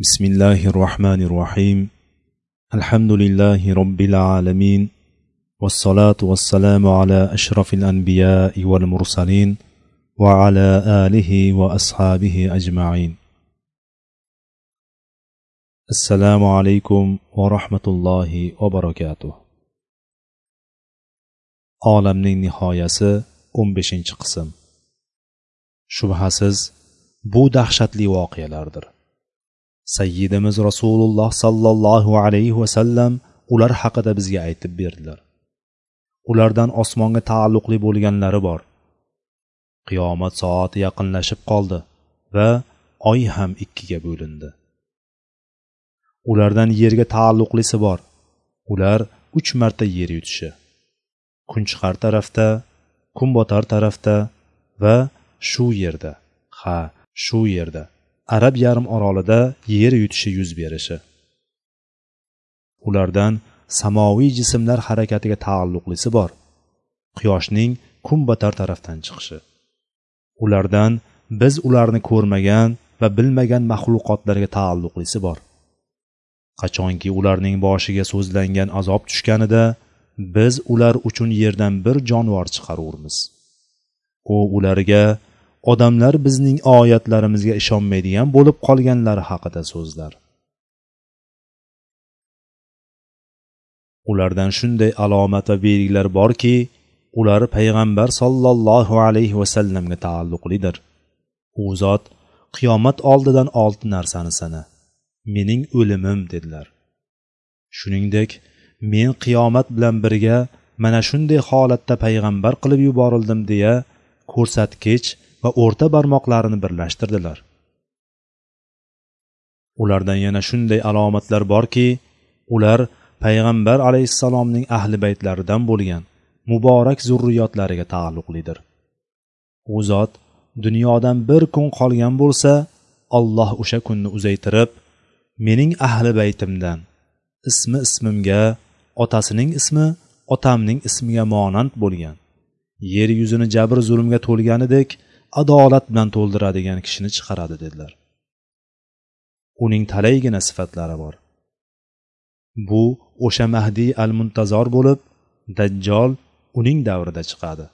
بسم الله الرحمن الرحيم الحمد لله رب العالمين والصلاه والسلام على اشرف الانبياء والمرسلين وعلى اله واصحابه اجمعين السلام عليكم ورحمه الله وبركاته olamning nihoyasi 15 qism. Shubhasiz bu dahshatli voqealardir. Sayyidimiz rasululloh sollallohu alayhi vasallam ular haqida bizga aytib berdilar. Ulardan osmonga taalluqli bo'lganlari bor. Qiyomat soati yaqinlashib qoldi va oy ham ikkiga bo'lindi. Ulardan yerga taalluqlisi bor. Ular uch marta yer yutishi. Kunchiqar tarafda kunbotar tarafda va shu yerda. Ha shu yerda. Arab yarim orolida yer yutishi yuz berishi. Ulardan samoviy jismlar harakatiga taalluqlisi bor. Quyoshning kumbatar tarafdan chiqishi. Ulardan biz ularni ko'rmagan va bilmagan maxluqotlarga taalluqlisi bor. Qachonki ularning boshiga so'zlangan azob tushganida biz ular uchun yerdan bir jonivor chiqarurmiz. U ularga odamlar bizning oyatlarimizga ishonmaydigan bo'lib qolganlari haqida so'zlar. Ulardan shunday alomat va belgilar borki ular payg'ambar sollallohu alayhi vasallamga taalluqlidir. U zot qiyomat oldidan olti narsani sana mening o'limim dedilar. Shuningdek men qiyomat bilan birga mana shunday holatda payg'ambar qilib yuborildim deya ko'rsatkich va o'rta barmoqlarini birlashtirdilar. Ulardan yana shunday alomatlar borki ular payg'ambar alayhissalomning ahli baytlaridan bo'lgan muborak zurriyotlariga taalluqlidir. U zot dunyodan bir kun qolgan bo'lsa alloh o'sha kunni uzaytirib mening ahli baytimdan ismi ismimga otasining ismi otamning ismiga monand bo'lgan yer yuzini jabr zulmga to'lganidek adolat bilan to'ldiradigan kishini chiqaradi dedilar. Uning talaygina sifatlari bor. Bu o'sha mahdiy al muntazor bo'lib dajjol uning davrida chiqadi.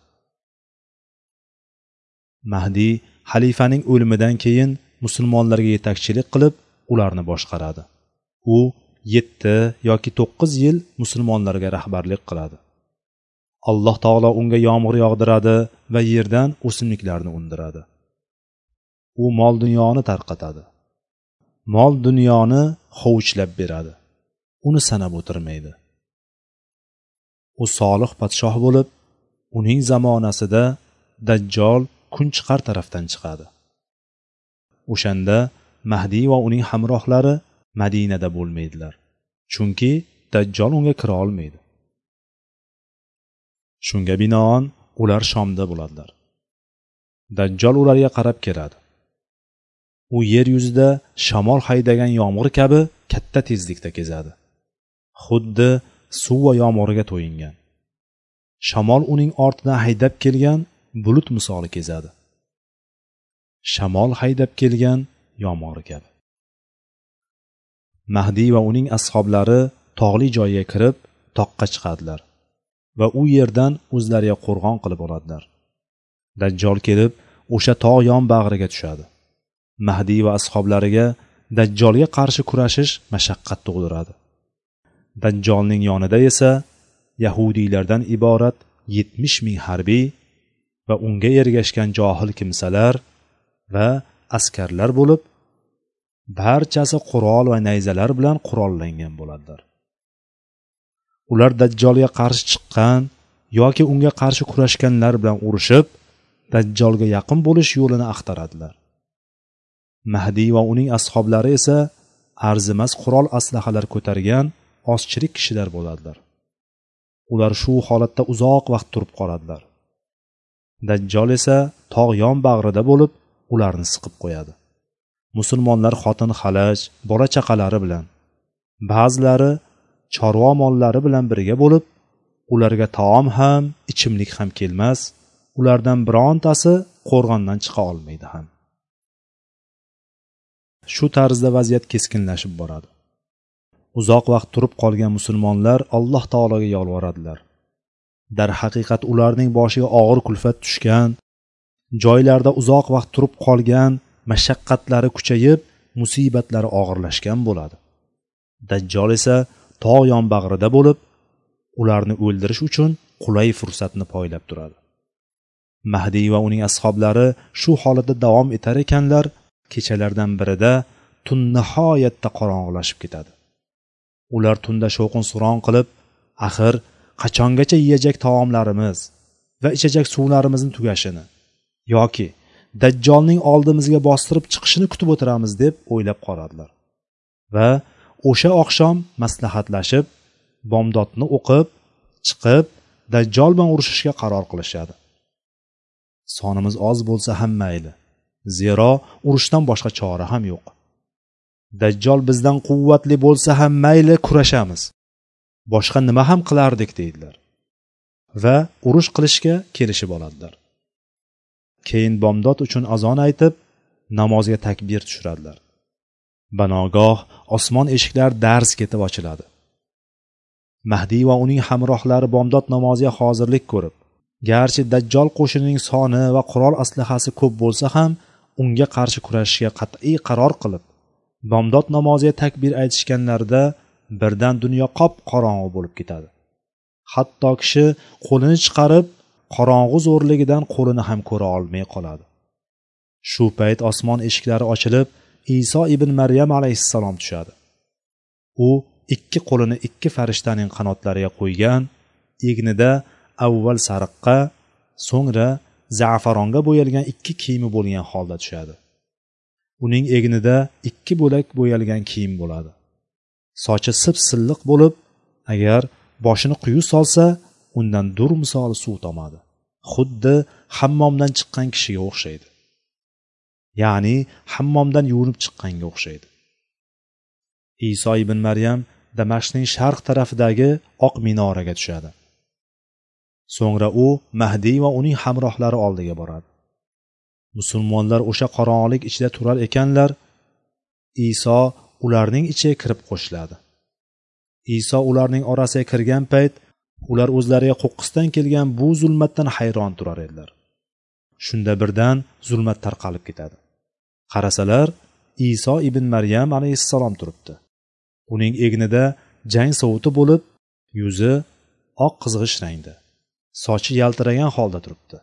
Mahdiy xalifaning o'limidan keyin musulmonlarga yetakchilik qilib ularni boshqaradi. U yetti yoki to'qqiz yil musulmonlarga rahbarlik qiladi. Alloh taolo unga yomg'ir yog'diradi va yerdan o'simliklarni undiradi. U mol dunyoni tarqatadi. Mol dunyoni hovuchlab beradi. Uni sanab o'tirmaydi. U solih podshoh bo'lib uning zamonasida dajjol kunchiqar tarafdan chiqadi. O'shanda mahdiy va uning hamrohlari madinada bo'lmaydilar chunki dajjol unga kira olmaydi. Shunga binoan ular shomda bo'ladilar. Dajjol ularga qarab keladi. U yer yuzida shamol haydagan yomg'ir kabi katta tezlikda kezadi. Xuddi suv va yomg'irga to'yingan. Shamol uning ortidan haydab kelgan bulut misoli kezadi. Shamol haydab kelgan yomg'ir kabi. Mahdiy va uning ashoblari tog'li joyga kirib toqqa chiqadilar. Va u yerdan o'zlariga qo'rg'on qilib oladilar. Dajjol kelib o'sha tog' yon bag'riga tushadi. Mahdiy va ashoblariga dajjolga qarshi kurashish mashaqqat tug'diradi. Dajjolning yonida esa yahudiylardan iborat yetmish ming harbiy va unga ergashgan johil kimsalar va askarlar bo'lib barchasi qurol va nayzalar bilan qurollangan bo'ladilar. Ular dajjolga qarshi chiqqan yoki unga qarshi kurashganlar bilan urushib dajjolga yaqin bo'lish yo'lini axtaradilar. Mahdiy va uning ashoblari esa arzimas qurol aslahalar ko'targan ozchilik kishilar bo'ladilar. Ular shu holatda uzoq vaqt turib qoladilar. Dajjol esa tog' yon bag'rida bo'lib ularni siqib qo'yadi. Musulmonlar xotin xalaj bola chaqalari bilan ba'zilari chorva mollari bilan birga bo'lib ularga taom ham ichimlik ham kelmas. Ulardan birontasi qo'rg'ondan chiqa olmaydi ham. Shu tarzda vaziyat keskinlashib boradi. Uzoq vaqt turib qolgan musulmonlar alloh taologa yolvoradilar darhaqiqat ularning boshiga og'ir kulfat tushgan joylarda uzoq vaqt turib qolgan mashaqqatlari kuchayib musibatlari og'irlashgan bo'ladi. Dajjol esa tog' yonbag'rida bo'lib ularni o'ldirish uchun qulay fursatni poylab turadi. Mahdiy va uning ashoblari shu holatda davom etar ekanlar kechalardan birida tun nihoyatda qorong'ilashib ketadi. Ular tunda shovqin suron qilib axir qachongacha yeyajak taomlarimiz va ichajak suvlarimizni tugashini yoki dajjolning oldimizga bostirib chiqishini kutib o'tiramiz deb o'ylab qoladilar. Va o'sha oqshom maslahatlashib bomdodni o'qib chiqib dajjol bilan urushishga qaror qilishadi. Sonimiz oz bo'lsa ham mayli zero urushdan boshqa chora ham yo'q. Dajjol bizdan quvvatli bo'lsa ham mayli kurashamiz. Boshqa nima ham qilardik deydilar. Va urush qilishga kelishib oladilar. Keyin bomdod uchun azon aytib namozga takbir tushiradilar. Banogoh osmon eshiklari dars ketib ochiladi. Mahdiy va uning hamrohlari bomdod namoziga hozirlik ko'rib garchi dajjol qo'shinining soni va qurol aslahasi ko'p bo'lsa ham unga qarshi kurashishga qat'iy qaror qilib bomdod namoziga takbir aytishganlarida birdan dunyo qop qorong'u bo'lib ketadi. Hatto kishi qo'lini chiqarib qorong'u zo'rligidan qo'lini ham ko'ra olmay qoladi. Shu payt osmon eshiklari ochilib iso ibn maryam alayhissalom tushadi. U ikki qo'lini ikki farishtaning qanotlariga qo'ygan egnida avval sariqqa so'ngra zafaronga bo'yalgan ikki kiyimi bo'lgan holda tushadi. Uning egnida ikki bo'lak bo'yalgan kiyim bo'ladi. Sochi sip silliq bo'lib agar boshini quyi solsa undan dur misoli suv tomadi. Xuddi hammomdan chiqqan kishiga o'xshaydi. Ya'ni hammomdan yuvinib chiqqanga o'xshaydi. Iso ibn maryam damashqning sharq tarafidagi oq minoraga tushadi. So'ngra u mahdiy va uning hamrohlari oldiga boradi. Musulmonlar o'sha qorong'ulik ichida turar ekanlar iso ularning ichiga kirib qo'shiladi. Iso ularning orasiga kirgan payt ular o'zlariga qo'qqisdan kelgan bu zulmatdan hayron turar edilar. Shunda birdan zulmat tarqalib ketadi. Qarasalar iso ibn maryam alayhissalom turibdi. Uning egnida jang sovuti bo'lib yuzi oq qizg'ish rangda sochi yaltiragan holda turibdi.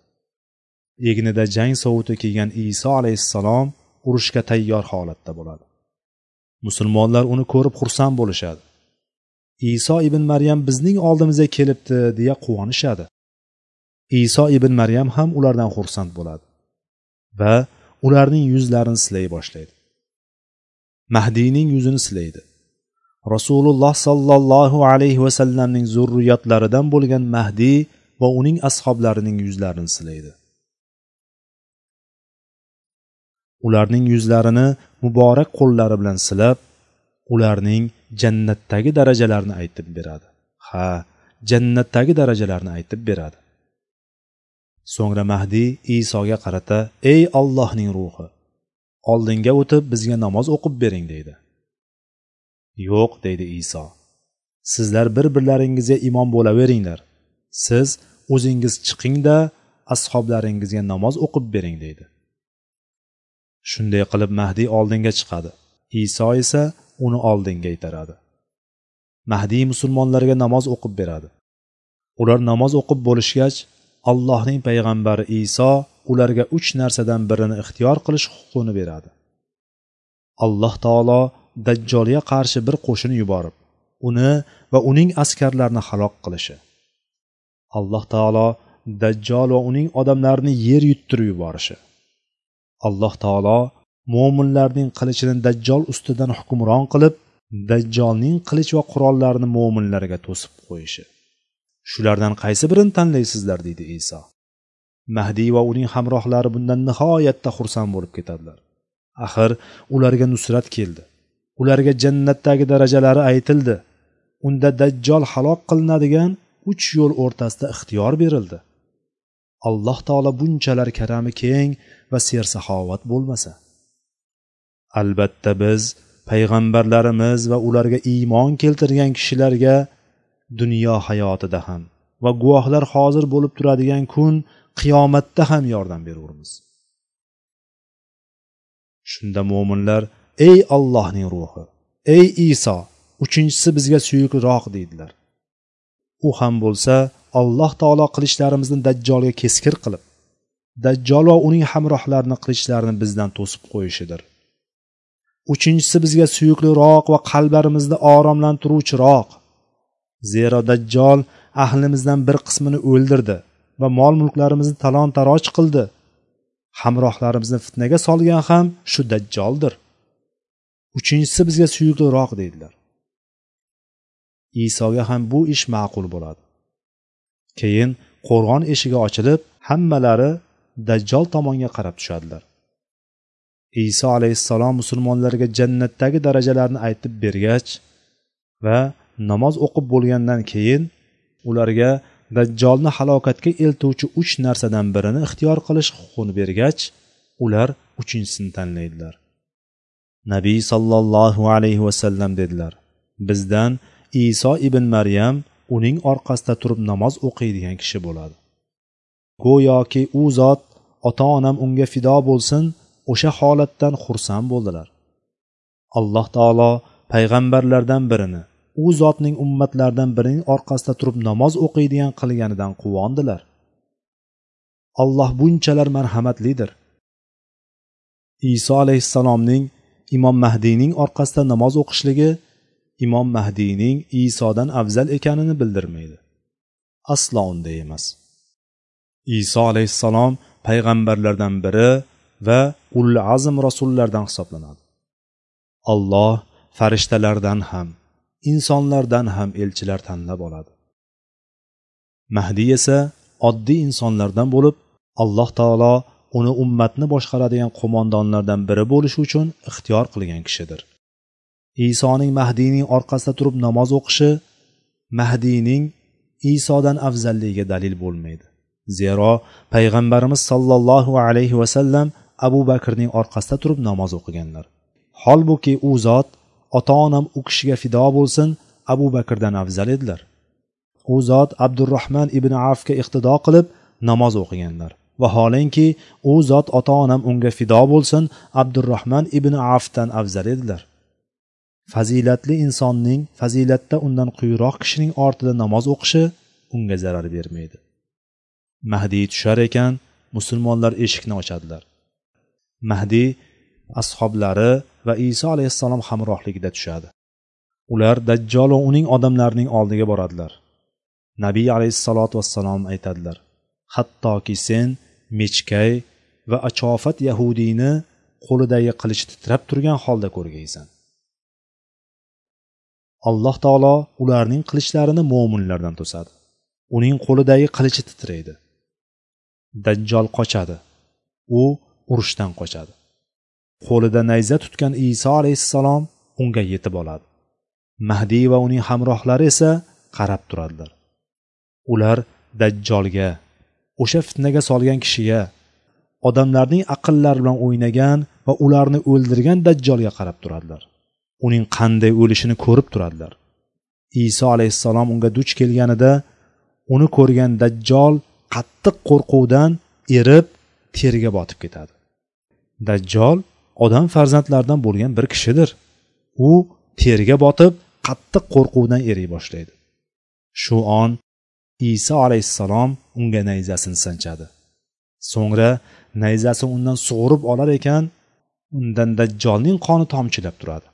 Egnida jang sovuti kiygan iso alayhissalom urushga tayyor holatda bo'ladi. Musulmonlar uni ko'rib xursand bo'lishadi. Iso ibn maryam bizning oldimizga kelibdi deya quvonishadi. Iso ibn maryam ham ulardan xursand bo'ladi va ularning yuzlarini silay boshlaydi. Mahdiyning yuzini silaydi. Rasululloh sollallohu alayhi vasallamning zurriyotlaridan bo'lgan mahdiy va uning ashoblarining yuzlarini silaydi. Ularning yuzlarini muborak qo'llari bilan silab ularning jannatdagi darajalarini aytib beradi. Ha jannatdagi darajalarni aytib beradi. So'ngra mahdiy isoga qarata ey ollohning ruhi oldinga o'tib bizga namoz o'qib bering deydi. Yo'q deydi iso. Sizlar bir birlaringizga imom bo'laveringlar. Siz o'zingiz chiqingda ashoblaringizga namoz o'qib bering deydi. Shunday qilib mahdiy oldinga chiqadi. Iso esa uni oldinga itaradi. Mahdiy musulmonlarga namoz o'qib beradi. Ular namoz o'qib bo'lishgach allohning payg'ambari iso ularga uch narsadan birini ixtiyor qilish huquqini beradi. Alloh taolo dajjolga qarshi bir qo'shin yuborib uni va uning askarlarini halok qilishi. Alloh taolo dajjol va uning odamlarini yer yuttirib yuborishi. Alloh taolo mo'minlarning qilichini dajjol ustidan hukmron qilib dajjolning qilich va qurollarini mo'minlarga to'sib qo'yishi. Shulardan qaysi birini tanlaysizlar? deydi iso. Mahdiy va uning hamrohlari bundan nihoyatda xursand bo'lib ketadilar. Axir ularga nusrat keldi. Ularga jannatdagi darajalari aytildi. Unda dajjol halok qilinadigan uch yo'l o'rtasida ixtiyor berildi. Alloh taolo bunchalar karami keng va sersaxovat bo'lmasa. Albatta biz payg'ambarlarimiz va ularga iymon keltirgan kishilarga dunyo hayotida ham va guvohlar hozir bo'lib turadigan kun qiyomatda ham yordam beraveramiz. Shunda mo'minlar ey allohning ruhi ey iso uchinchisi bizga suyukliroq deydilar. U ham bo'lsa alloh taolo qilichlarimizni dajjolga keskir qilib dajjol va uning hamrohlarini qilichlarini bizdan to'sib qo'yishidir. Uchinchisi bizga suyukliroq va qalblarimizni oromlantiruvchiroq. Zero dajjol ahlimizdan bir qismini o'ldirdi va mol mulklarimizni talon taroj qildi. Hamrohlarimizni fitnaga solgan ham shu dajjoldir. Uchinchisi bizga suyukliroq deydilar. Isoga ham bu ish ma'qul bo'ladi. Keyin qo'rg'on eshigi ochilib hammalari dajjol tomonga qarab tushadilar. Iso alayhissalom musulmonlarga jannatdagi darajalarni aytib bergach va namoz o'qib bo'lgandan keyin ularga dajjolni halokatga eltuvchi uch narsadan birini ixtiyor qilish huquqini bergach ular uchinchisini tanlaydilar. Nabiy sollallohu alayhi vasallam dedilar bizdan iso ibn maryam uning orqasida turib namoz o'qiydigan kishi bo'ladi. Go'yoki u zot ota onam unga fido bo'lsin o'sha holatdan xursand bo'ldilar. Alloh taolo payg'ambarlardan birini u zotning ummatlaridan birining orqasida turib namoz o'qiydigan qilganidan quvondilar. Alloh bunchalar marhamatlidir. Iso alayhissalomning imom mahdiyning orqasida namoz o'qishligi imom mahdiyning isodan afzal ekanini bildirmaydi. Aslo unday emas. Iso alayhissalom payg'ambarlardan biri va ul azm rasullardan hisoblanadi. Alloh farishtalardan ham insonlardan ham elchilar tanlab oladi. Mahdiy esa oddiy insonlardan bo'lib alloh taolo uni ummatni boshqaradigan qo'mondonlardan biri bo'lishi uchun ixtiyor qilgan kishidir. Isoning mahdiyning orqasida turib namoz o'qishi mahdiyning isodan afzalligiga dalil bo'lmaydi. Zero payg'ambarimiz sollallohu alayhi vasallam abu bakrning orqasida turib namoz o'qiganlar. Holbuki u zot ota onam u kishiga fido bo'lsin abu bakrdan afzal edilar. U zot abdurahmon ibn afga iqtido qilib namoz o'qiganlar. Vaholanki u zot ota onam unga fido bo'lsin abdurahmon ibn afdan afzal edilar. Fazilatli insonning fazilatda undan quyiroq kishining ortida namoz o'qishi unga zarar bermaydi. Mahdiy tushar ekan musulmonlar eshikni ochadilar. Mahdiy ashoblari va iso alayhissalom hamrohligida tushadi. Ular dajjol va uning odamlarining oldiga boradilar. Nabiy alayhissalotu vassalom aytadilar hattoki sen mechkay va achofat yahudiyni qo'lidagi qilich titrab turgan holda ko'rgaysan. Alloh taolo ularning qilichlarini mo'minlardan to'sadi. Uning qo'lidagi qilichi titraydi. Dajjol qochadi. U urushdan qochadi. Qo'lida nayza tutgan iso alayhissalom unga yetib oladi. Mahdiy va uning hamrohlari esa qarab turadilar. Ular dajjolga o'sha fitnaga solgan kishiga odamlarning aqllari bilan o'ynagan va ularni o'ldirgan dajjolga qarab turadilar. Uning qanday o'lishini ko'rib turadilar. Iso alayhissalom unga duch kelganida uni ko'rgan dajjol qattiq qo'rquvdan erib terga botib ketadi. Dajjol odam farzandlaridan bo'lgan bir kishidir. U terga botib qattiq qo'rquvdan eriy boshlaydi. Shu on iso alayhissalom unga nayzasini sanchadi. So'ngra nayzasi undan sug'urib olar ekan undan dajjolning qoni tomchilab turadi.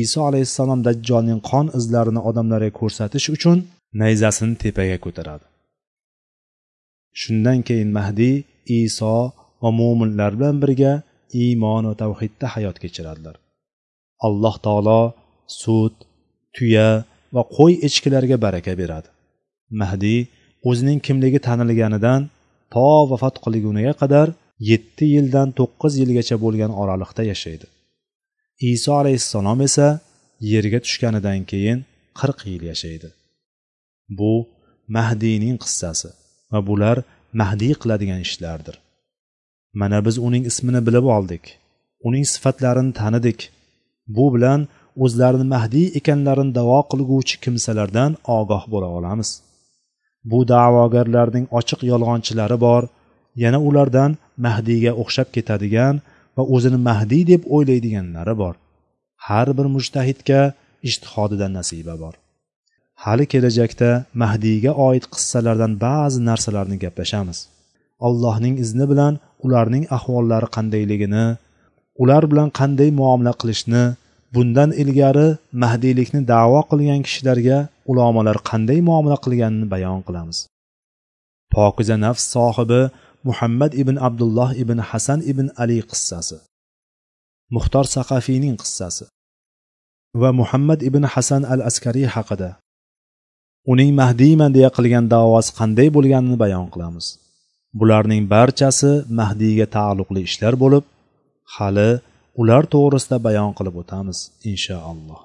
Iso alayhissalom dajjolning qon izlarini odamlarga ko'rsatish uchun nayzasini tepaga ko'taradi. Shundan keyin mahdiy iso va mo'minlar bilan birga iymon va tavhidda hayot kechiradilar. Alloh taolo sut tuya va qo'y echkilarga baraka beradi. Mahdiy o'zining kimligi tanilganidan to vafot qilguniga qadar yetti yildan to'qqiz yilgacha bo'lgan oraliqda yashaydi. Iso alayhissalom esa yerga tushganidan keyin qirq yil yashaydi. Bu mahdiyning qissasi va bular mahdiy qiladigan ishlardir. Mana biz uning ismini bilib oldik. Uning sifatlarini tanidik. Bu bilan o'zlarini mahdiy ekanlarini davo qilguvchi kimsalardan ogoh bo'la olamiz. Bu da'vogarlarning ochiq yolg'onchilari bor. Yana ulardan mahdiyga o'xshab ketadigan va o'zini mahdiy deb o'ylaydiganlari bor. Har bir mujtahidga ishtihodidan nasiba bor. Hali kelajakda mahdiyga oid qissalardan ba'zi narsalarni gaplashamiz. Allohning izni bilan ularning ahvollari qandayligini ular bilan qanday muomala qilishni bundan ilgari mahdiylikni da'vo qilgan kishilarga ulamolar qanday muomala qilganini bayon qilamiz. Pokiza nafs sohibi muhammad ibn abdulloh ibn hasan ibn ali qissasi muxtor saqafiyning qissasi va muhammad ibn hasan al askariy haqida. Uning mahdiyman deya qilgan davosi qanday bo'lganini bayon qilamiz. Bularning barchasi mahdiyga taalluqli ishlar bo'lib hali ular to'g'risida bayon qilib o'tamiz inshaalloh